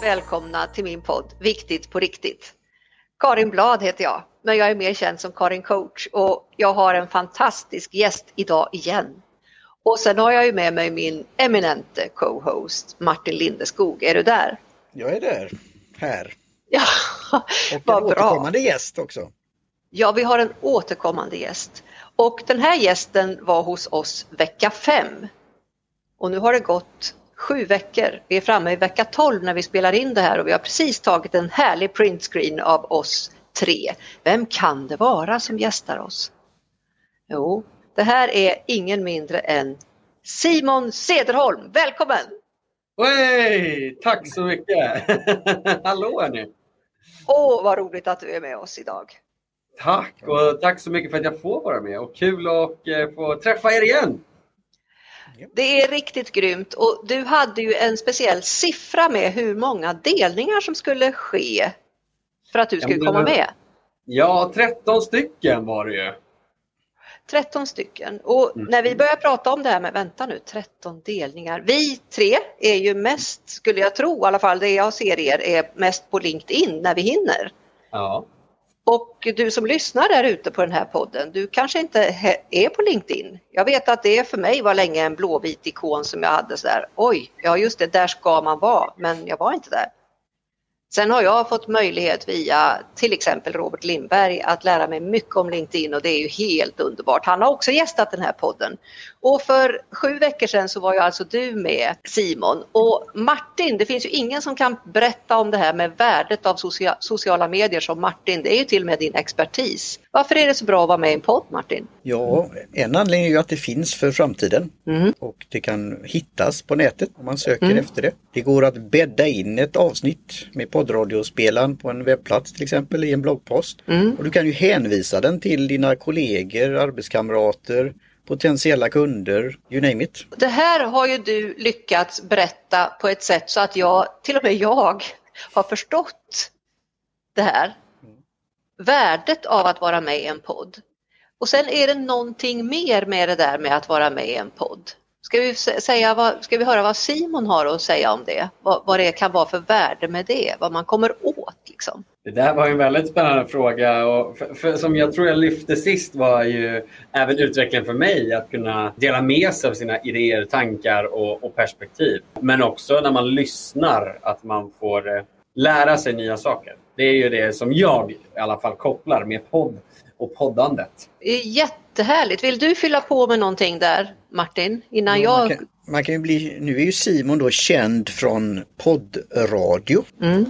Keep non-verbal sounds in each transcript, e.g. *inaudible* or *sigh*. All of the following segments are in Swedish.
välkomna till min podd Viktigt på riktigt. Karin Blad heter jag, men jag är mer känd som Karin Coach och jag har en fantastisk gäst idag igen. Och sen har jag ju med mig min eminente co-host Martin Lindeskog. Är du där? Jag är där, här. Ja, Och vad en bra. återkommande gäst också. Ja, vi har en återkommande gäst. Och den här gästen var hos oss vecka fem. Och nu har det gått sju veckor. Vi är framme i vecka 12 när vi spelar in det här och vi har precis tagit en härlig printscreen av oss tre. Vem kan det vara som gästar oss? Jo, det här är ingen mindre än Simon Cederholm. Välkommen! Hej! Tack så mycket! *laughs* Hallå ni! Åh, vad roligt att du är med oss idag. Tack och tack så mycket för att jag får vara med och kul att eh, få träffa er igen. Det är riktigt grymt och du hade ju en speciell siffra med hur många delningar som skulle ske för att du Ja, skulle men- komma med. Ja, 13 stycken var det ju. 13 stycken. Och Mm. när vi börjar prata om det här med, vänta nu, 13 delningar. Vi tre är ju mest, skulle jag tro, i alla fall det jag ser er, är mest på LinkedIn när vi hinner. Ja. Och du som lyssnar där ute på den här podden, du kanske inte är på LinkedIn. Jag vet att det för mig var länge en blåvit ikon som jag hade så där, oj, ja just det, där ska man vara, men jag var inte där. Sen har jag fått möjlighet via till exempel Robert Lindberg att lära mig mycket om LinkedIn och det är ju helt underbart. Han har också gästat den här podden. Och för sju veckor sedan så var ju alltså du med Simon och Martin, det finns ju ingen som kan berätta om det här med värdet av socia- sociala medier som Martin. Det är ju till och med din expertis. Varför är det så bra att vara med i en podd Martin? Ja, en anledning är ju att det finns för framtiden Mm. och det kan hittas på nätet om man söker Mm. efter det. Det går att bädda in ett avsnitt med poddradiospelaren på en webbplats till exempel i en bloggpost. Mm. Och du kan ju hänvisa den till dina kollegor, arbetskamrater, potentiella kunder, you name it. Det här har ju du lyckats berätta på ett sätt så att jag, till och med jag, har förstått det här. Värdet av att vara med i en podd. Och sen är det någonting mer med det där med att vara med i en podd. Ska vi, säga vad, ska vi höra vad Simon har att säga om det? Vad, vad det kan vara för värde med det? Vad man kommer åt liksom. Det där var en väldigt spännande fråga och för, för, som jag tror jag lyfte sist var ju även utvecklingen för mig att kunna dela med sig av sina idéer, tankar och, och perspektiv. Men också när man lyssnar att man får eh, lära sig nya saker. Det är ju det som jag i alla fall kopplar med podd och poddandet. Det är jättehärligt. Vill du fylla på med någonting där Martin? Innan man, jag... kan, man kan ju bli, nu är ju Simon då känd från poddradio. Mm.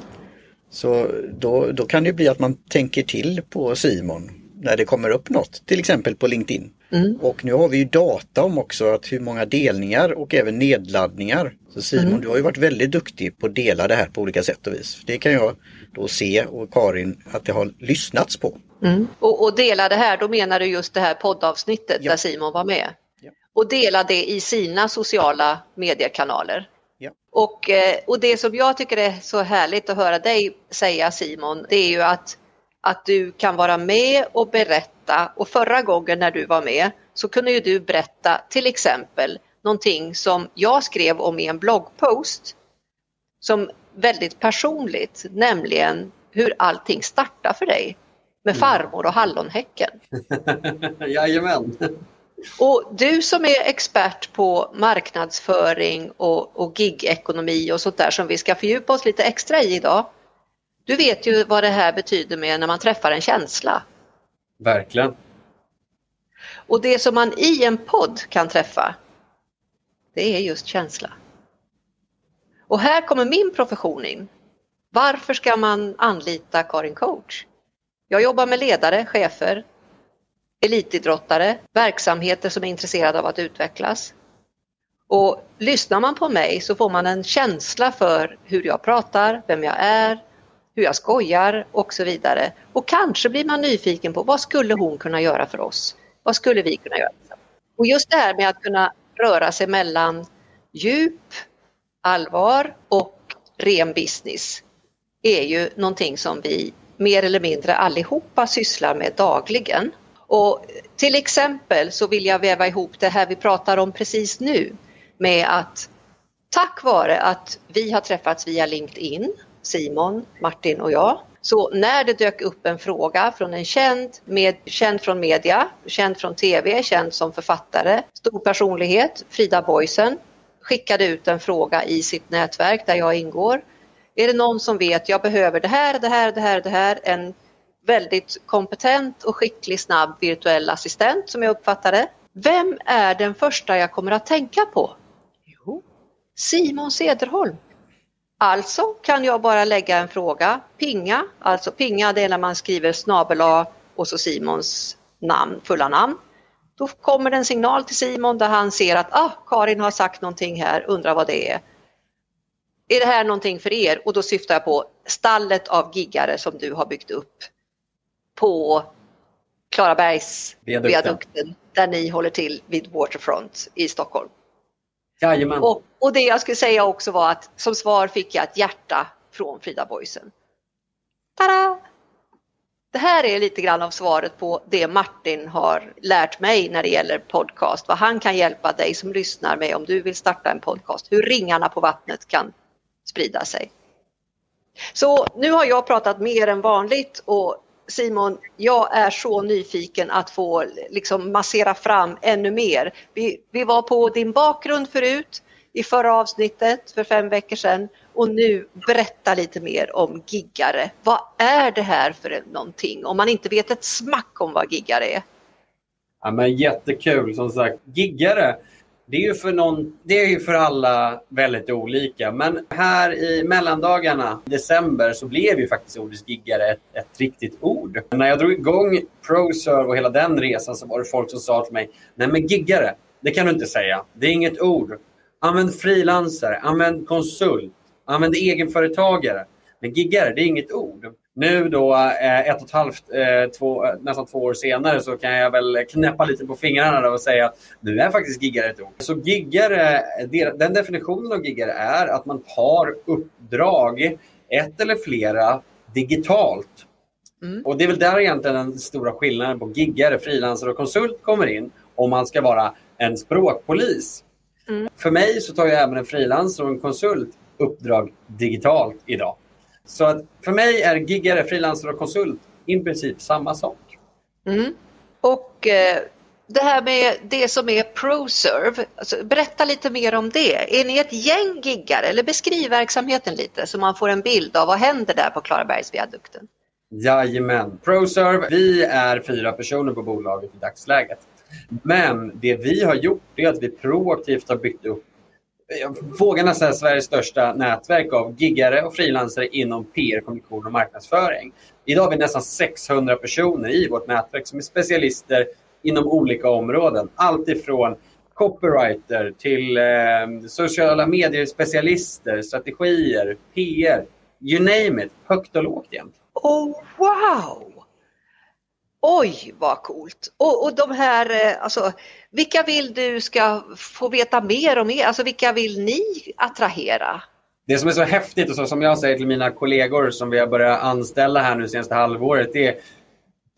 Så då, då kan det bli att man tänker till på Simon när det kommer upp något, till exempel på LinkedIn. Mm. Och nu har vi ju data om också att hur många delningar och även nedladdningar. Så Simon, Mm. du har ju varit väldigt duktig på att dela det här på olika sätt och vis. Det kan jag då se och Karin att det har lyssnats på. Mm. Och, och dela det här, då menar du just det här poddavsnittet Ja. där Simon var med? Ja. Och dela det i sina sociala mediekanaler? Och, eh, och det som jag tycker är så härligt att höra dig säga Simon, det är ju att, att du kan vara med och berätta och förra gången när du var med så kunde ju du berätta till exempel någonting som jag skrev om i en bloggpost som väldigt personligt, nämligen hur allting startar för dig med farmor och hallonhäcken. *laughs* Jajamän. Och du som är expert på marknadsföring och, och gigekonomi och sånt där som vi ska fördjupa oss lite extra i idag. Du vet ju vad det här betyder med när man träffar en känsla. Verkligen. Och det som man i en podd kan träffa, det är just känsla. Och här kommer min profession in. Varför ska man anlita Karin Coach? Jag jobbar med ledare, chefer, elitidrottare, verksamheter som är intresserade av att utvecklas. Och lyssnar man på mig så får man en känsla för hur jag pratar, vem jag är, hur jag skojar och så vidare. Och kanske blir man nyfiken på vad skulle hon kunna göra för oss? Vad skulle vi kunna göra? Och just det här med att kunna röra sig mellan djup, allvar och ren business är ju någonting som vi mer eller mindre allihopa sysslar med dagligen. Och till exempel så vill jag väva ihop det här vi pratar om precis nu med att tack vare att vi har träffats via LinkedIn, Simon, Martin och jag, så när det dök upp en fråga från en känd, med, känd från media, känd från TV, känd som författare, stor personlighet, Frida Boysen, skickade ut en fråga i sitt nätverk där jag ingår. Är det någon som vet, jag behöver det här, det här, det här, det här, en väldigt kompetent och skicklig, snabb virtuell assistent som jag uppfattar det. Vem är den första jag kommer att tänka på? Jo, Simon Cederholm. Alltså kan jag bara lägga en fråga, pinga, alltså pinga det är när man skriver snabel och så Simons namn, fulla namn. Då kommer det en signal till Simon där han ser att ah, Karin har sagt någonting här, undrar vad det är. Är det här någonting för er? Och då syftar jag på stallet av giggare som du har byggt upp på Klarabergsviadukten där ni håller till vid Waterfront i Stockholm. Jajamän. Och, och det jag skulle säga också var att som svar fick jag ett hjärta från Frida Boysen. Tada! Det här är lite grann av svaret på det Martin har lärt mig när det gäller podcast. Vad han kan hjälpa dig som lyssnar med om du vill starta en podcast. Hur ringarna på vattnet kan sprida sig. Så nu har jag pratat mer än vanligt och Simon, jag är så nyfiken att få liksom massera fram ännu mer. Vi, vi var på din bakgrund förut i förra avsnittet för fem veckor sedan och nu berätta lite mer om giggare. Vad är det här för någonting om man inte vet ett smack om vad giggare är? Ja, men jättekul som sagt. Giggare det är, ju för någon, det är ju för alla väldigt olika. Men här i mellandagarna, i december, så blev ju faktiskt ordet giggare ett, ett riktigt ord. När jag drog igång ProServe och hela den resan så var det folk som sa till mig, nej men giggare, det kan du inte säga. Det är inget ord. Använd frilansare, använd konsult, använd egenföretagare. Men giggare, det är inget ord. Nu då eh, ett och ett halvt, eh, två, eh, nästan två år senare så kan jag väl knäppa lite på fingrarna och säga att nu är faktiskt giggare ett ord. Så giggare, den definitionen av giggare är att man tar uppdrag, ett eller flera, digitalt. Mm. Och det är väl där egentligen den stora skillnaden på giggare, frilansare och konsult kommer in om man ska vara en språkpolis. Mm. För mig så tar ju även en frilansare och en konsult uppdrag digitalt idag. Så att för mig är giggare, frilansare och konsult i princip samma sak. Mm. Och eh, det här med det som är ProServe, alltså, berätta lite mer om det. Är ni ett gäng giggare eller beskriv verksamheten lite så man får en bild av vad händer där på Klarabergsviadukten? Jajamän. ProServe, vi är fyra personer på bolaget i dagsläget. Men det vi har gjort är att vi proaktivt har byggt upp jag vågar nästan säga Sveriges största nätverk av giggare och frilansare inom PR, kommunikation och marknadsföring. Idag har vi nästan 600 personer i vårt nätverk som är specialister inom olika områden. Allt ifrån copywriter till eh, sociala medier-specialister, strategier, PR, you name it, högt och lågt egentligen. Oh, wow! Oj, vad coolt! Och, och de här, eh, alltså, vilka vill du ska få veta mer om er? Alltså vilka vill ni attrahera? Det som är så häftigt och så, som jag säger till mina kollegor som vi har börjat anställa här nu senaste halvåret, det är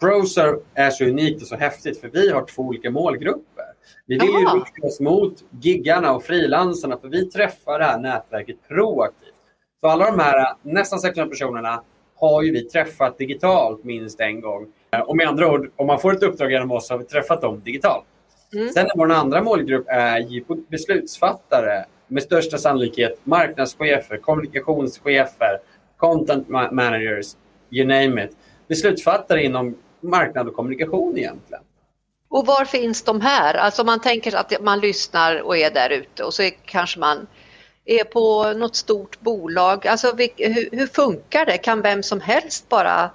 Browser är så unikt och så häftigt för vi har två olika målgrupper. Vi vill ju rikta oss mot giggarna och frilansarna för vi träffar det här nätverket proaktivt. Så alla de här nästan 600 personerna har ju vi träffat digitalt minst en gång. Och med andra ord, om man får ett uppdrag genom oss har vi träffat dem digitalt. Mm. Sen är vår andra målgrupp är beslutsfattare med största sannolikhet marknadschefer, kommunikationschefer, content managers, you name it. Beslutsfattare inom marknad och kommunikation egentligen. Och var finns de här? Alltså man tänker att man lyssnar och är där ute och så kanske man är på något stort bolag. Alltså hur, funkar det? Kan vem som helst bara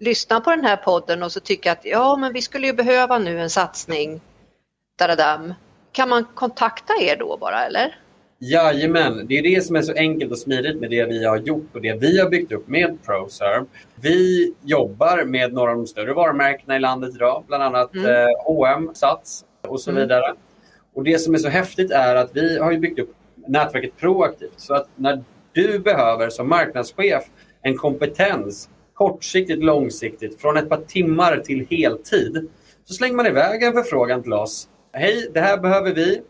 lyssna på den här podden och så tycka att ja men vi skulle ju behöva nu en satsning Dadadam. Kan man kontakta er då bara eller? Jajamän, det är det som är så enkelt och smidigt med det vi har gjort och det vi har byggt upp med ProServe. Vi jobbar med några av de större varumärkena i landet idag, bland annat mm. eh, H&M, Sats och så mm. vidare. Och Det som är så häftigt är att vi har byggt upp nätverket proaktivt. Så att när du behöver som marknadschef en kompetens kortsiktigt, långsiktigt, från ett par timmar till heltid, så slänger man iväg en förfrågan till oss Hej, det här behöver vi.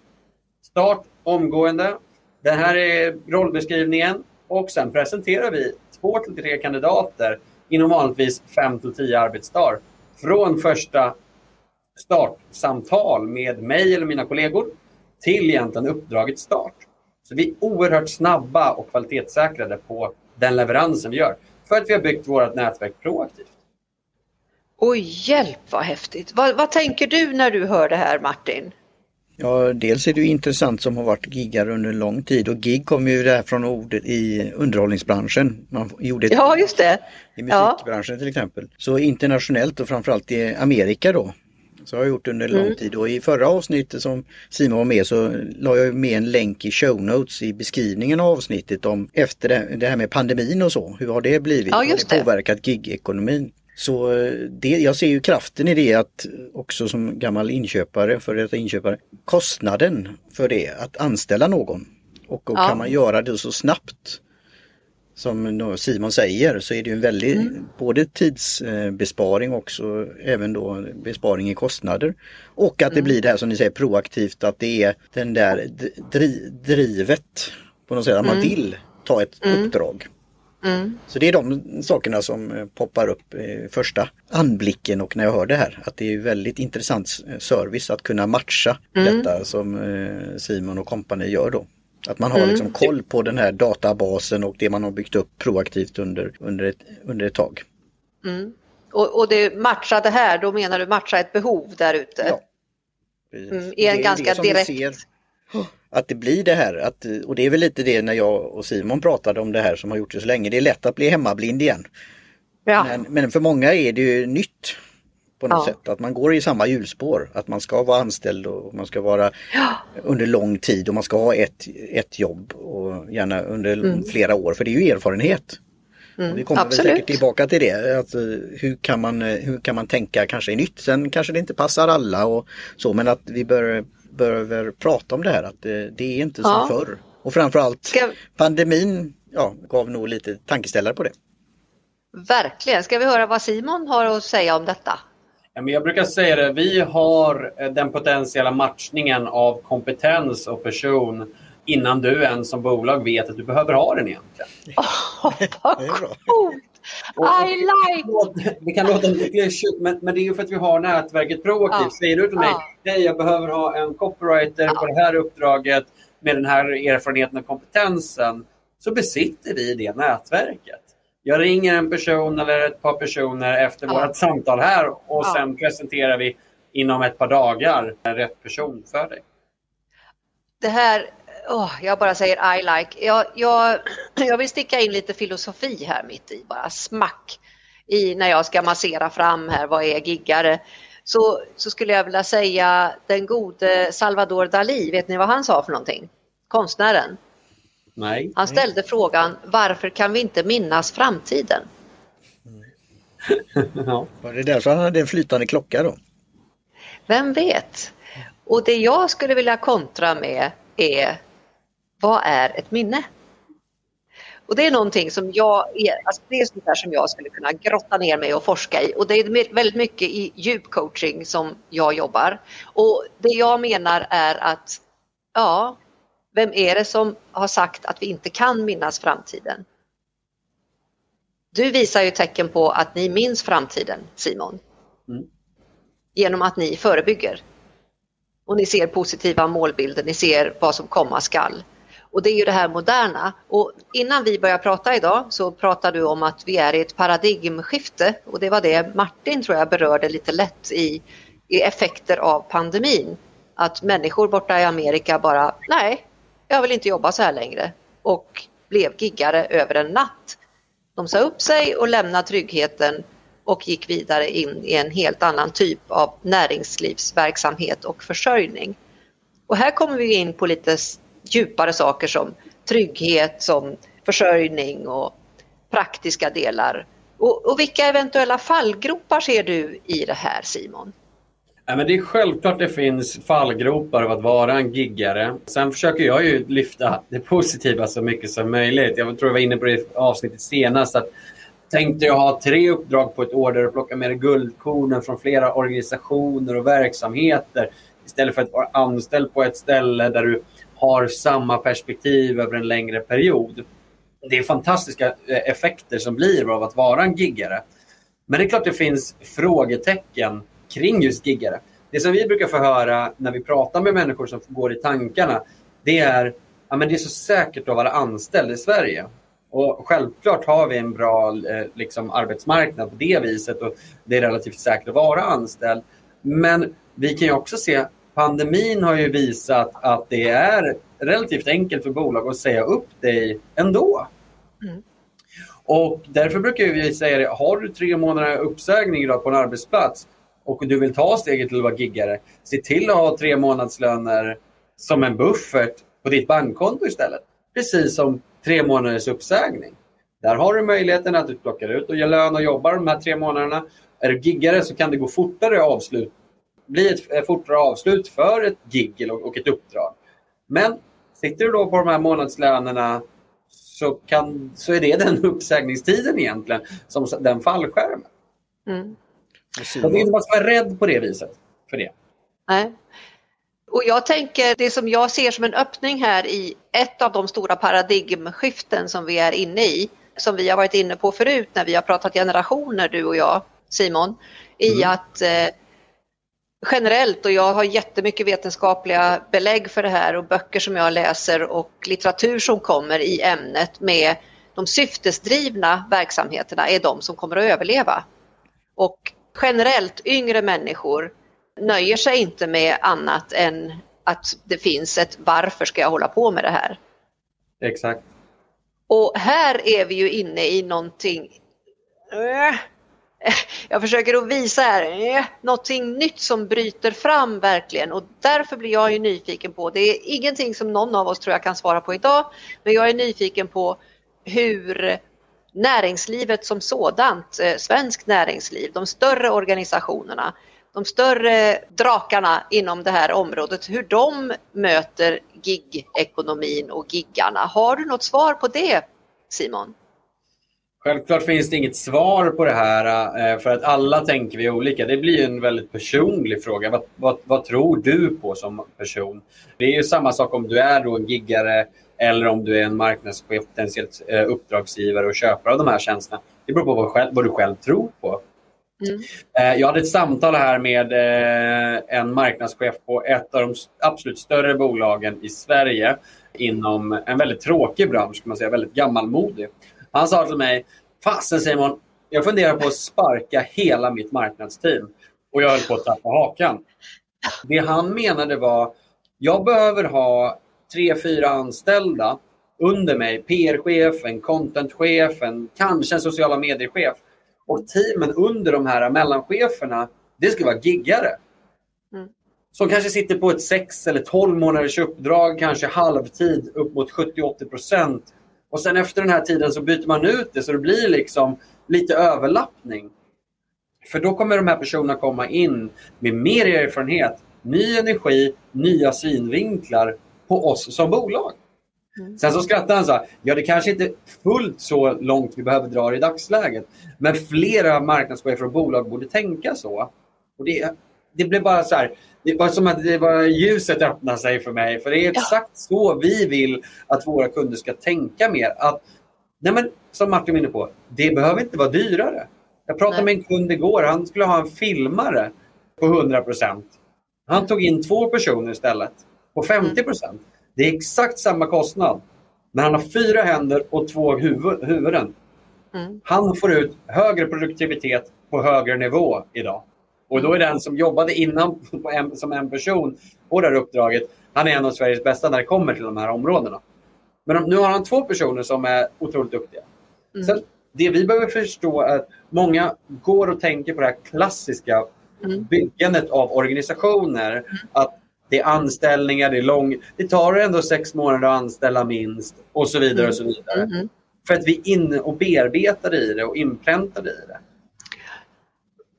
Start omgående. Det här är rollbeskrivningen och sen presenterar vi två till tre kandidater inom vanligtvis fem till tio arbetsdagar från första startsamtal med mig eller mina kollegor till egentligen uppdragets start. Så vi är oerhört snabba och kvalitetssäkrade på den leveransen vi gör för att vi har byggt vårt nätverk proaktivt. Oj, hjälp vad häftigt! Vad, vad tänker du när du hör det här Martin? Ja, dels är det intressant som har varit giggare under lång tid och gig kommer ju där från ordet i underhållningsbranschen. Man gjorde ett ja, just det. I musikbranschen ja. till exempel. Så internationellt och framförallt i Amerika då. Så har jag gjort under lång mm. tid och i förra avsnittet som Simon var med så la jag med en länk i show notes i beskrivningen av avsnittet om efter det, det här med pandemin och så. Hur har det blivit? Ja, har det påverkat gigekonomin? Så eh, det, jag ser ju kraften i det att också som gammal inköpare, för detta inköpare, kostnaden för det, att anställa någon. Och, och ja. kan man göra det så snabbt som Simon säger så är det en väldig mm. både tidsbesparing också även då besparing i kostnader. Och att det mm. blir det här som ni säger proaktivt att det är den där dri drivet på något sätt att man mm. vill ta ett mm. uppdrag. Mm. Så det är de sakerna som eh, poppar upp i första anblicken och när jag hör det här. Att det är väldigt intressant service att kunna matcha detta som eh, Simon och kompani gör då. Att man har mm. liksom koll på den här databasen och det man har byggt upp proaktivt under, under, ett, under ett tag. Mm. Och, och det matcha det här, då menar du matcha ett behov där ute? Ja. Mm, I en ganska direkt att det blir det här, att, och det är väl lite det när jag och Simon pratade om det här som har gjort det så länge, det är lätt att bli hemmablind igen. Ja. Men, men för många är det ju nytt på något ja. sätt, att man går i samma hjulspår, att man ska vara anställd och man ska vara ja. under lång tid och man ska ha ett, ett jobb och gärna under mm. flera år, för det är ju erfarenhet. Mm, vi kommer absolut. väl säkert tillbaka till det. Att, eh, hur, kan man, eh, hur kan man tänka kanske i nytt? Sen kanske det inte passar alla och så men att vi bör behöver prata om det här att det, det är inte som ja. förr. Och framförallt Ska... pandemin ja, gav nog lite tankeställare på det. Verkligen. Ska vi höra vad Simon har att säga om detta? Jag brukar säga det, vi har eh, den potentiella matchningen av kompetens och person innan du ens som bolag vet att du behöver ha den egentligen. *laughs* Oh, vad coolt! I like! Det kan låta lite klyschigt men, men det är ju för att vi har nätverket proaktivt. Ja. Säger du till mig, hej jag behöver ha en copywriter ja. på det här uppdraget med den här erfarenheten och kompetensen så besitter vi det nätverket. Jag ringer en person eller ett par personer efter ja. vårt samtal här och ja. sen presenterar vi inom ett par dagar rätt person för dig. Det här oh, jag bara säger I like. Jag, jag, jag vill sticka in lite filosofi här mitt i, bara smack. I när jag ska massera fram här, vad är giggare? Så, så skulle jag vilja säga den gode Salvador Dalí, vet ni vad han sa för någonting? Konstnären. Nej. Han ställde Nej. frågan, varför kan vi inte minnas framtiden? *laughs* ja. Var det därför han hade en flytande klocka då? Vem vet? Och det jag skulle vilja kontra med är vad är ett minne? Och det är någonting som jag, alltså det är sånt där som jag skulle kunna grotta ner mig och forska i och det är väldigt mycket i djupcoaching som jag jobbar. Och det jag menar är att, ja, vem är det som har sagt att vi inte kan minnas framtiden? Du visar ju tecken på att ni minns framtiden, Simon. Mm. Genom att ni förebygger. Och ni ser positiva målbilder, ni ser vad som komma skall. Och det är ju det här moderna. Och innan vi började prata idag så pratade du om att vi är i ett paradigmskifte och det var det Martin tror jag berörde lite lätt i, i effekter av pandemin. Att människor borta i Amerika bara, nej, jag vill inte jobba så här längre och blev giggare över en natt. De sa upp sig och lämnade tryggheten och gick vidare in i en helt annan typ av näringslivsverksamhet och försörjning. Och här kommer vi in på lite djupare saker som trygghet, som försörjning och praktiska delar. Och, och vilka eventuella fallgropar ser du i det här Simon? Ja, men det är självklart det finns fallgropar av att vara en giggare. Sen försöker jag ju lyfta det positiva så mycket som möjligt. Jag tror jag var inne på det i avsnittet senast. att Tänkte jag ha tre uppdrag på ett år där du plockar med dig guldkornen från flera organisationer och verksamheter istället för att vara anställd på ett ställe där du har samma perspektiv över en längre period. Det är fantastiska eh, effekter som blir av att vara en giggare. Men det är klart det finns frågetecken kring just giggare. Det som vi brukar få höra när vi pratar med människor som går i tankarna, det är ja, men det är så säkert att vara anställd i Sverige. Och Självklart har vi en bra eh, liksom, arbetsmarknad på det viset och det är relativt säkert att vara anställd. Men vi kan ju också se pandemin har ju visat att det är relativt enkelt för bolag att säga upp dig ändå. Mm. Och därför brukar vi säga det, har du tre månader uppsägning idag på en arbetsplats och du vill ta steget till att vara giggare, se till att ha tre månadslöner som en buffert på ditt bankkonto istället. Precis som tre månaders uppsägning. Där har du möjligheten att du plockar ut och ger lön och jobbar de här tre månaderna. Är du giggare så kan det gå fortare avslut, bli ett eh, fortare avslut för ett gig och ett uppdrag. Men sitter du då på de här månadslönerna så, kan, så är det den *laughs* uppsägningstiden egentligen, som den fallskärmen. Mm. Jag vill man ska vara rädd på det viset för det. Nej. Och jag tänker, det som jag ser som en öppning här i ett av de stora paradigmskiften som vi är inne i, som vi har varit inne på förut när vi har pratat generationer, du och jag, Simon, i mm. att eh, generellt, och jag har jättemycket vetenskapliga belägg för det här och böcker som jag läser och litteratur som kommer i ämnet med de syftesdrivna verksamheterna är de som kommer att överleva. Och generellt yngre människor nöjer sig inte med annat än att det finns ett varför ska jag hålla på med det här? Exakt. Och här är vi ju inne i någonting jag försöker att visa här, någonting nytt som bryter fram verkligen. Och därför blir jag ju nyfiken på, det är ingenting som någon av oss tror jag kan svara på idag, men jag är nyfiken på hur näringslivet som sådant, eh, svenskt näringsliv, de större organisationerna, de större drakarna inom det här området, hur de möter gigekonomin och giggarna. Har du något svar på det Simon? Självklart finns det inget svar på det här eh, för att alla tänker vi olika. Det blir en väldigt personlig fråga. Vad, vad, vad, tror du på som person? Det är ju samma sak om du är då en giggare eller om du är en marknadschef, potentiellt eh, uppdragsgivare och köpare av de här tjänsterna. Det beror på vad, själv, vad du själv tror på. Mm. Eh, jag hade ett samtal här med en marknadschef på ett av de absolut större bolagen i Sverige inom en väldigt tråkig bransch, kan man säga, väldigt gammalmodig. Han sa till mig, fasen Simon, jag funderar på att sparka hela mitt marknadsteam. Och jag höll på att tappa hakan. Det han menade var, jag behöver ha tre, fyra anställda under mig. PR-chef, en contentchef, en, kanske en sociala medier-chef. Och teamen under de här mellancheferna, det ska vara giggare. Mm. Som kanske sitter på ett 6 eller 12 månaders uppdrag, kanske halvtid upp mot 70-80 procent och sen efter den här tiden så byter man ut det så det blir liksom lite överlappning. För då kommer de här personerna komma in med mer erfarenhet, ny energi, nya synvinklar på oss som bolag. Mm. Sen så skrattar han så här, ja det kanske inte är fullt så långt vi behöver dra i dagsläget. Men flera marknadschefer och bolag borde tänka så. Och det, det blev bara så här, det var som att det var ljuset öppnade sig för mig. För det är exakt ja. så vi vill att våra kunder ska tänka mer. Att, nej men, som Martin var inne på, det behöver inte vara dyrare. Jag pratade nej. med en kund igår, han skulle ha en filmare på 100% Han tog in två personer istället på 50 mm. Det är exakt samma kostnad. Men han har fyra händer och två huvud, huvuden. Mm. Han får ut högre produktivitet på högre nivå idag. Och då är den som jobbade innan som en person på det här uppdraget, han är en av Sveriges bästa när det kommer till de här områdena. Men nu har han två personer som är otroligt duktiga. Mm. Sen, det vi behöver förstå är att många går och tänker på det här klassiska mm. byggandet av organisationer. Mm. Att det är anställningar, det är lång... Det tar ändå sex månader att anställa minst och så vidare. och så mm. vidare. Mm. För att vi inne och bearbetar i det och inpräntar i det.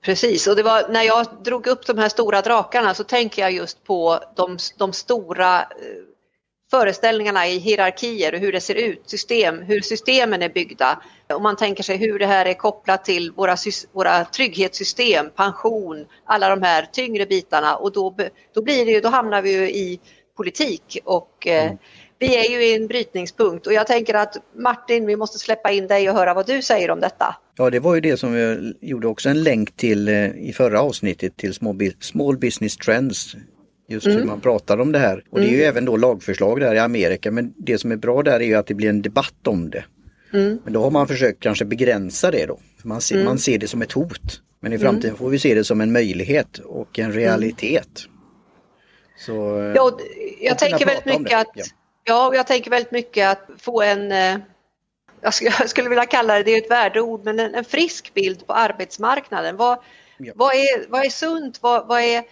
Precis, och det var när jag drog upp de här stora drakarna så tänker jag just på de, de stora eh, föreställningarna i hierarkier och hur det ser ut, system, hur systemen är byggda. Om man tänker sig hur det här är kopplat till våra, våra trygghetssystem, pension, alla de här tyngre bitarna och då, då, blir det ju, då hamnar vi ju i politik och eh, mm. vi är ju i en brytningspunkt och jag tänker att Martin, vi måste släppa in dig och höra vad du säger om detta. Ja, det var ju det som jag gjorde också en länk till eh, i förra avsnittet till Small Business Trends Just mm. hur man pratar om det här. Och det är ju mm. även då lagförslag där i Amerika men det som är bra där är ju att det blir en debatt om det. Mm. Men då har man försökt kanske begränsa det då. Man ser, mm. man ser det som ett hot. Men i mm. framtiden får vi se det som en möjlighet och en realitet. Så, ja, jag tänker väldigt mycket att ja. ja, jag tänker väldigt mycket att få en eh, jag skulle *laughs* vilja kalla det, det är ett värdeord, men en, en frisk bild på arbetsmarknaden. Vad, ja. vad, är, vad är sunt? Vad, vad, är,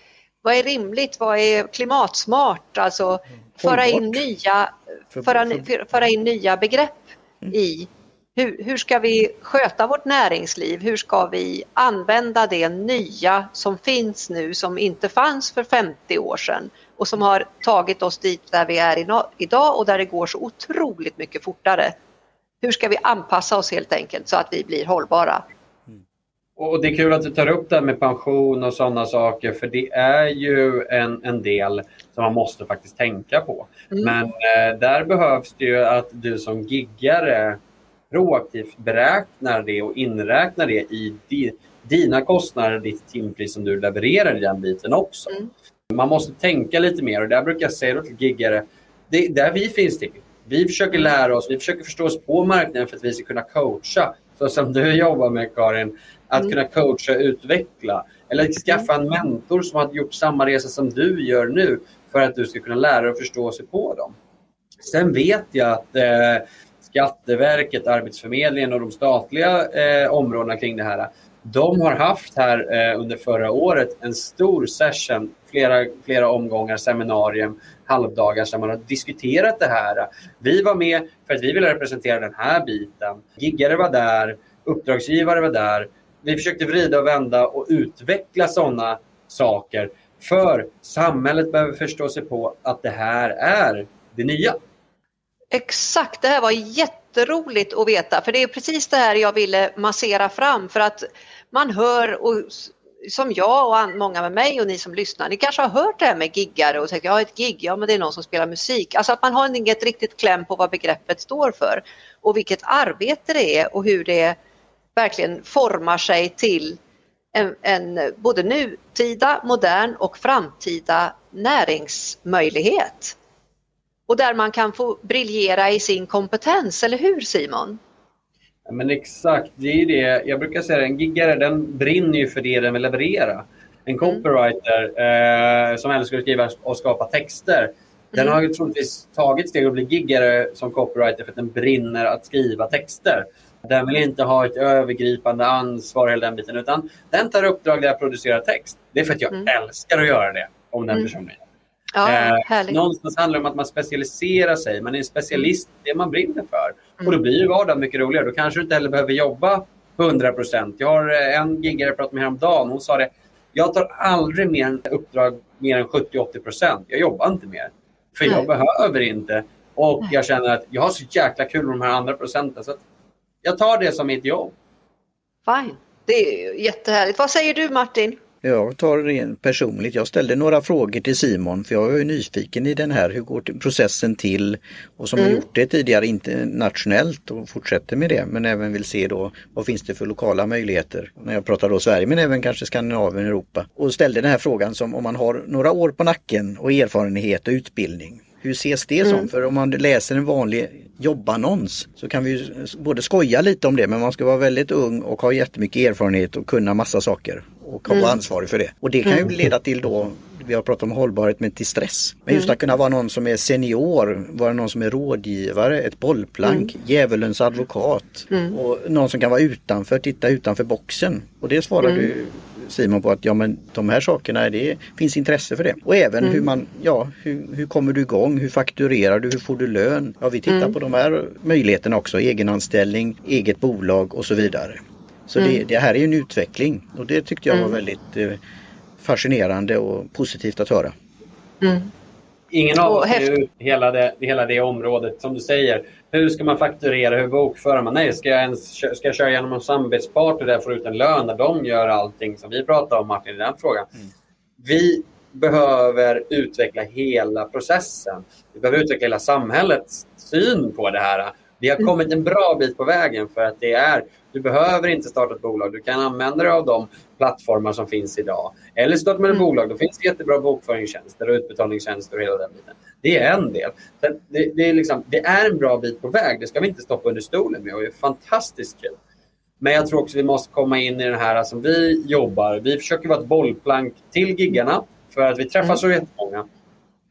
vad är rimligt? Vad är klimatsmart? Alltså mm. föra in nya, föra, föra in nya begrepp mm. i hur, hur ska vi sköta vårt näringsliv? Hur ska vi använda det nya som finns nu som inte fanns för 50 år sedan och som har tagit oss dit där vi är idag och där det går så otroligt mycket fortare. Hur ska vi anpassa oss helt enkelt så att vi blir hållbara? Och Det är kul att du tar upp det här med pension och sådana saker för det är ju en, en del som man måste faktiskt tänka på. Mm. Men eh, där behövs det ju att du som giggare proaktivt beräknar det och inräknar det i di, dina kostnader, ditt timpris som du levererar i den biten också. Mm. Man måste tänka lite mer och där brukar jag säga till giggare, det är där vi finns till. Vi försöker lära oss, vi försöker förstå oss på marknaden för att vi ska kunna coacha så som du jobbar med Karin, att mm. kunna coacha och utveckla. Eller skaffa en mentor som har gjort samma resa som du gör nu för att du ska kunna lära dig och förstå sig på dem. Sen vet jag att eh, Skatteverket, Arbetsförmedlingen och de statliga eh, områdena kring det här. De har haft här eh, under förra året en stor session, flera, flera omgångar, seminarium, halvdagar där man har diskuterat det här. Vi var med för att vi ville representera den här biten. Giggare var där, uppdragsgivare var där. Vi försökte vrida och vända och utveckla sådana saker för samhället behöver förstå sig på att det här är det nya. Exakt, det här var jätteroligt att veta för det är precis det här jag ville massera fram för att man hör och som jag och många med mig och ni som lyssnar, ni kanske har hört det här med giggare och tänkt ja ett gig, ja men det är någon som spelar musik. Alltså att man har inget riktigt kläm på vad begreppet står för och vilket arbete det är och hur det verkligen formar sig till en, en både nutida, modern och framtida näringsmöjlighet och där man kan få briljera i sin kompetens, eller hur Simon? Ja, men exakt, det är det. Jag brukar säga att en giggare den brinner ju för det den vill leverera. En mm. copywriter mm. eh, som älskar att skriva och skapa texter den mm. har ju troligtvis tagit steg att bli giggare som copywriter för att den brinner att skriva texter. Den vill inte ha ett övergripande ansvar hela den biten utan den tar uppdrag där jag producerar text. Det är för att jag mm. älskar att göra det om den mm. personen Ja, eh, någonstans handlar det om att man specialiserar sig. Man är en specialist i det man brinner för. Mm. Och då blir ju vardagen mycket roligare. Då kanske du inte heller behöver jobba 100 procent. Jag har eh, en giggare jag pratade med häromdagen. Hon sa det. Jag tar aldrig mer en uppdrag mer än 70-80 procent. Jag jobbar inte mer. För Nej. jag behöver inte. Och jag känner att jag har så jäkla kul med de här andra procenten. Så jag tar det som mitt jobb. Fine. Det är jättehärligt. Vad säger du Martin? Jag tar det personligt. Jag ställde några frågor till Simon för jag är nyfiken i den här. Hur går processen till? Och som mm. har gjort det tidigare internationellt och fortsätter med det men även vill se då vad finns det för lokala möjligheter? När jag pratar då Sverige men även kanske Skandinavien, Europa. Och ställde den här frågan som om man har några år på nacken och erfarenhet och utbildning. Hur ses det som? Mm. För om man läser en vanlig jobbannons så kan vi både skoja lite om det men man ska vara väldigt ung och ha jättemycket erfarenhet och kunna massa saker och vara mm. ansvarig för det. Och det kan ju mm. leda till då vi har pratat om hållbarhet men till stress. Men just mm. att kunna vara någon som är senior, vara någon som är rådgivare, ett bollplank, mm. djävulens advokat mm. och någon som kan vara utanför, titta utanför boxen. Och det svarar mm. du Simon på att ja men de här sakerna, det finns intresse för det. Och även mm. hur man, ja hur, hur kommer du igång, hur fakturerar du, hur får du lön? Ja vi tittar mm. på de här möjligheterna också, egenanställning, eget bolag och så vidare. Så mm. det, det, här är en utveckling och det tyckte jag var mm. väldigt eh, fascinerande och positivt att höra. Mm. Ingen av oss hela det, hela det området som du säger. Hur ska man fakturera? Hur bokför man? Nej, ska jag, ens, ska jag köra genom en samarbetspartner där jag får ut en lön när de gör allting som vi pratar om Martin i den frågan. Mm. Vi behöver utveckla hela processen. Vi behöver utveckla hela samhällets syn på det här. Vi har mm. kommit en bra bit på vägen för att det är, du behöver inte starta ett bolag. Du kan använda dig av de plattformar som finns idag. Eller starta med ett mm. bolag. Då finns det jättebra bokföringstjänster och utbetalningstjänster och hela den biten. Det är en del. Det, det, är liksom, det är en bra bit på väg. Det ska vi inte stoppa under stolen med och det är fantastiskt kul. Men jag tror också vi måste komma in i den här som vi jobbar. Vi försöker vara ett bollplank till giggarna för att vi träffar mm. så jättemånga.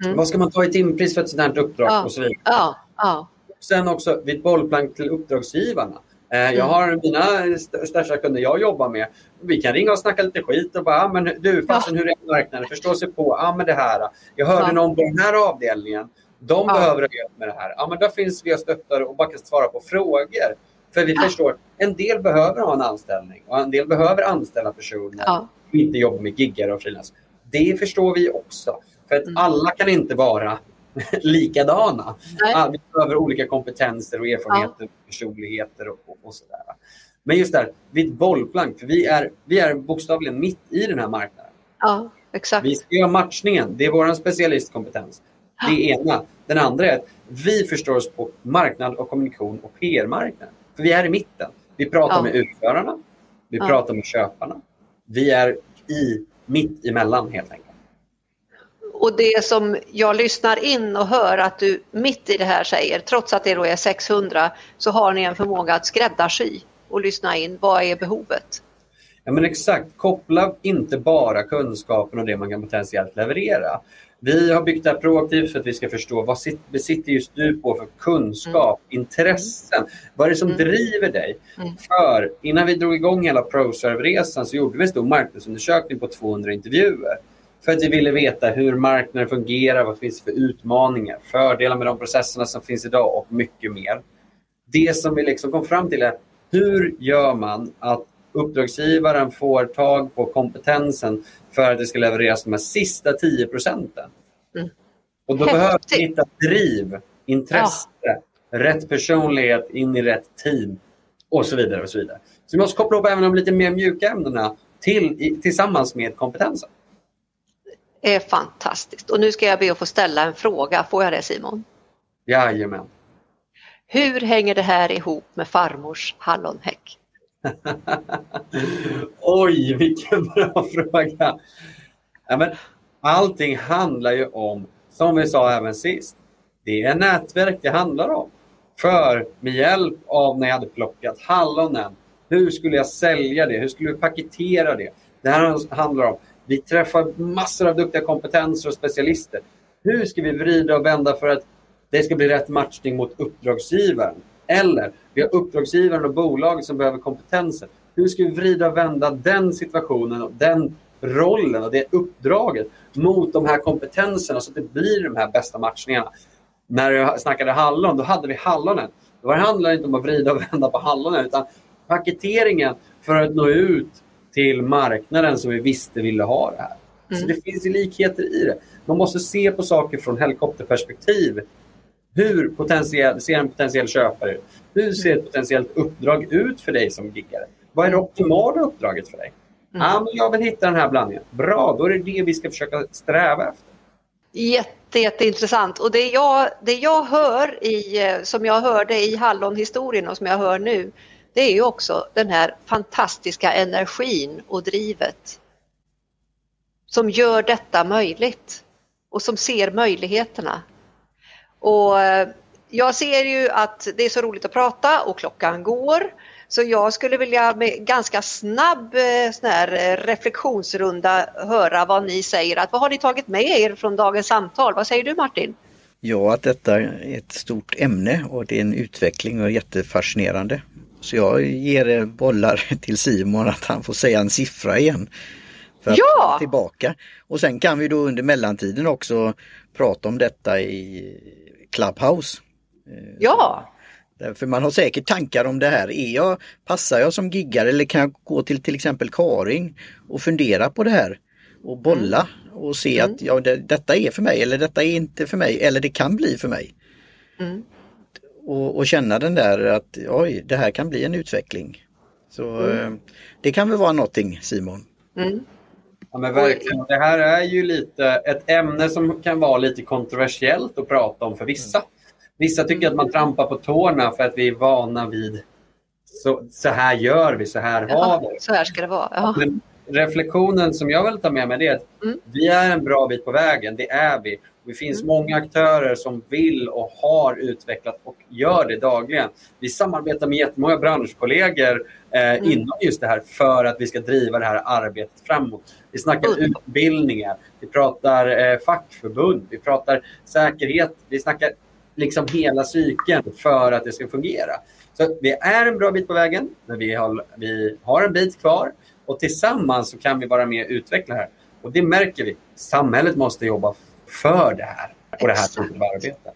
Mm. Vad ska man ta i timpris för ett sådant här uppdrag ja. och så vidare. Ja. Ja. Sen också vid bollplank till uppdragsgivarna. Eh, jag mm. har mina största kunder jag jobbar med. Vi kan ringa och snacka lite skit och bara, ah, men du, fasen, hur är marknaden? Förstå sig på, ah, men det här. Jag hörde ja. någon på den här avdelningen. De ja. behöver hjälp med det här. Ja, men då finns vi och stöttar och bara kan svara på frågor. För vi ja. förstår, en del behöver ha en anställning och en del behöver anställa personer ja. som inte jobbar med giggar och frilans. Det förstår vi också. För att mm. alla kan inte vara *laughs* likadana. Nej. Vi behöver olika kompetenser och erfarenheter, ja. personligheter och, och, och sådär. Men just där, vid ett bollplank, för vi är, vi är bokstavligen mitt i den här marknaden. Ja, exakt. Vi ska göra matchningen, det är vår specialistkompetens. Det är ena. Den andra är att vi förstår oss på marknad och kommunikation och PR-marknaden. För vi är i mitten. Vi pratar ja. med utförarna, vi ja. pratar med köparna. Vi är i, mitt emellan helt enkelt. Och det som jag lyssnar in och hör att du mitt i det här säger, trots att det då är 600, så har ni en förmåga att skräddarsy och lyssna in. Vad är behovet? Ja men exakt, koppla inte bara kunskapen och det man kan potentiellt leverera. Vi har byggt det här proaktivt för att vi ska förstå vad besitter just du på för kunskap, mm. intressen. Vad är det som mm. driver dig? Mm. För innan vi drog igång hela ProServe-resan så gjorde vi en stor marknadsundersökning på 200 intervjuer. För att vi ville veta hur marknaden fungerar, vad det finns för utmaningar, fördelar med de processerna som finns idag och mycket mer. Det som vi liksom kom fram till är hur gör man att uppdragsgivaren får tag på kompetensen för att det ska levereras de här sista 10 procenten. Mm. Och då Häftigt. behöver vi hitta driv, intresse, ja. rätt personlighet in i rätt team och så vidare. och Så vidare. Så vi måste koppla ihop även de lite mer mjuka ämnena till, tillsammans med kompetensen. Är fantastiskt. Och nu ska jag be att få ställa en fråga. Får jag det Simon? Jajamän. Hur hänger det här ihop med farmors hallonhäck? *laughs* Oj, vilken bra fråga. Ja, men allting handlar ju om, som vi sa även sist, det är nätverk det handlar om. För med hjälp av när jag hade plockat hallonen, hur skulle jag sälja det? Hur skulle vi paketera det? Det här handlar om, vi träffar massor av duktiga kompetenser och specialister. Hur ska vi vrida och vända för att det ska bli rätt matchning mot uppdragsgivaren? Eller vi har uppdragsgivaren och bolaget som behöver kompetensen. Hur ska vi vrida och vända den situationen och den rollen och det uppdraget mot de här kompetenserna så att det blir de här bästa matchningarna. När jag snackade hallon, då hade vi hallonen. Då handlade det inte om att vrida och vända på hallonen utan paketeringen för att nå ut till marknaden som vi visste ville ha det här. Mm. Så det finns likheter i det. Man måste se på saker från helikopterperspektiv hur potentiell, ser en potentiell köpare ut? Hur ser ett potentiellt uppdrag ut för dig som giggare? Vad är det optimala uppdraget för dig? Mm. Ah, men jag vill hitta den här blandningen. Bra, då är det det vi ska försöka sträva efter. Jätte, jätteintressant. Och det jag, det jag hör, i, eh, som jag hörde i Hallonhistorien och som jag hör nu, det är ju också den här fantastiska energin och drivet som gör detta möjligt och som ser möjligheterna. Och eh, jag ser ju att det är så roligt att prata och klockan går. Så jag skulle vilja med ganska snabb eh, sån här eh, reflektionsrunda höra vad ni säger. Att, vad har ni tagit med er från dagens samtal? Vad säger du Martin? Ja, att detta är ett stort ämne och det är en utveckling och jättefascinerande. Så jag ger bollar *laughs* till Simon att han får säga en siffra igen. För att ja! komma tillbaka. Och sen kan vi då under mellantiden också prata om detta i Clubhouse. Eh, ja! För man har säkert tankar om det här. Är jag, passar jag som giggar eller kan jag gå till till exempel Karing och fundera på det här och bolla mm. och se mm. att ja, det, detta är för mig eller detta är inte för mig eller det kan bli för mig. Mm. Och, och, känna den där att oj, det här kan bli en utveckling. Så mm. eh, det kan väl vara någonting Simon? Mm. Ja, men verkligen. Det här är ju lite ett ämne som kan vara lite kontroversiellt att prata om för vissa. Vissa tycker att man trampar på tårna för att vi är vana vid så, så här gör vi, så här Ja, har vi. så här ska det vara. Ja. Men reflektionen som jag vill ta med mig är att Mm. vi är en bra bit på vägen, det är vi. Det finns Mm. många aktörer som vill och har utvecklat och gör det dagligen. Vi samarbetar med jättemånga branschkollegor eh, Mm. inom just det här för att vi ska driva det här arbetet framåt. Vi snackar Underbart. utbildningar, vi pratar eh, fackförbund, vi pratar säkerhet, vi snackar liksom hela cykeln för att det ska fungera. Så vi är en bra bit på vägen, men vi har, vi har en bit kvar och tillsammans så kan vi vara med och utveckla det här. Och det märker vi. Samhället måste jobba för det här och det här typen av arbete.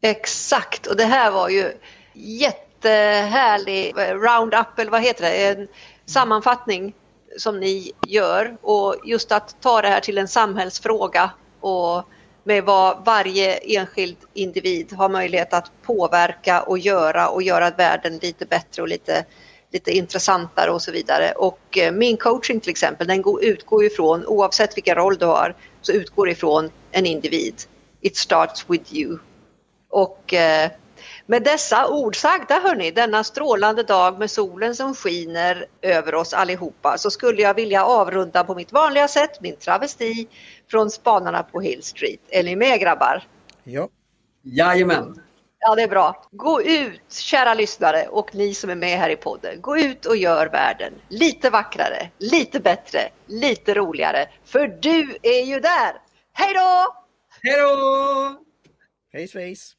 Exakt, och det här var ju jättehärlig eh, roundup, eller vad heter det, en sammanfattning som ni gör och just att ta det här till en samhällsfråga och med vad varje enskild individ har möjlighet att påverka och göra och göra världen lite bättre och lite, lite intressantare och så vidare. Och eh, min coaching till exempel, den går- utgår ifrån, oavsett vilken roll du har, så utgår ifrån en individ. It starts with you. Och eh, med dessa ord sagda hörni, denna strålande dag med solen som skiner över oss allihopa så skulle jag vilja avrunda på mitt vanliga sätt, min travesti från Spanarna på Hill Street. Är ni med grabbar? Ja, Jajamän! Ja, det är bra. Gå ut, kära lyssnare och ni som är med här i podden. Gå ut och gör världen lite vackrare, lite bättre, lite roligare. För du är ju där! Hej då! Hej då! hej svejs!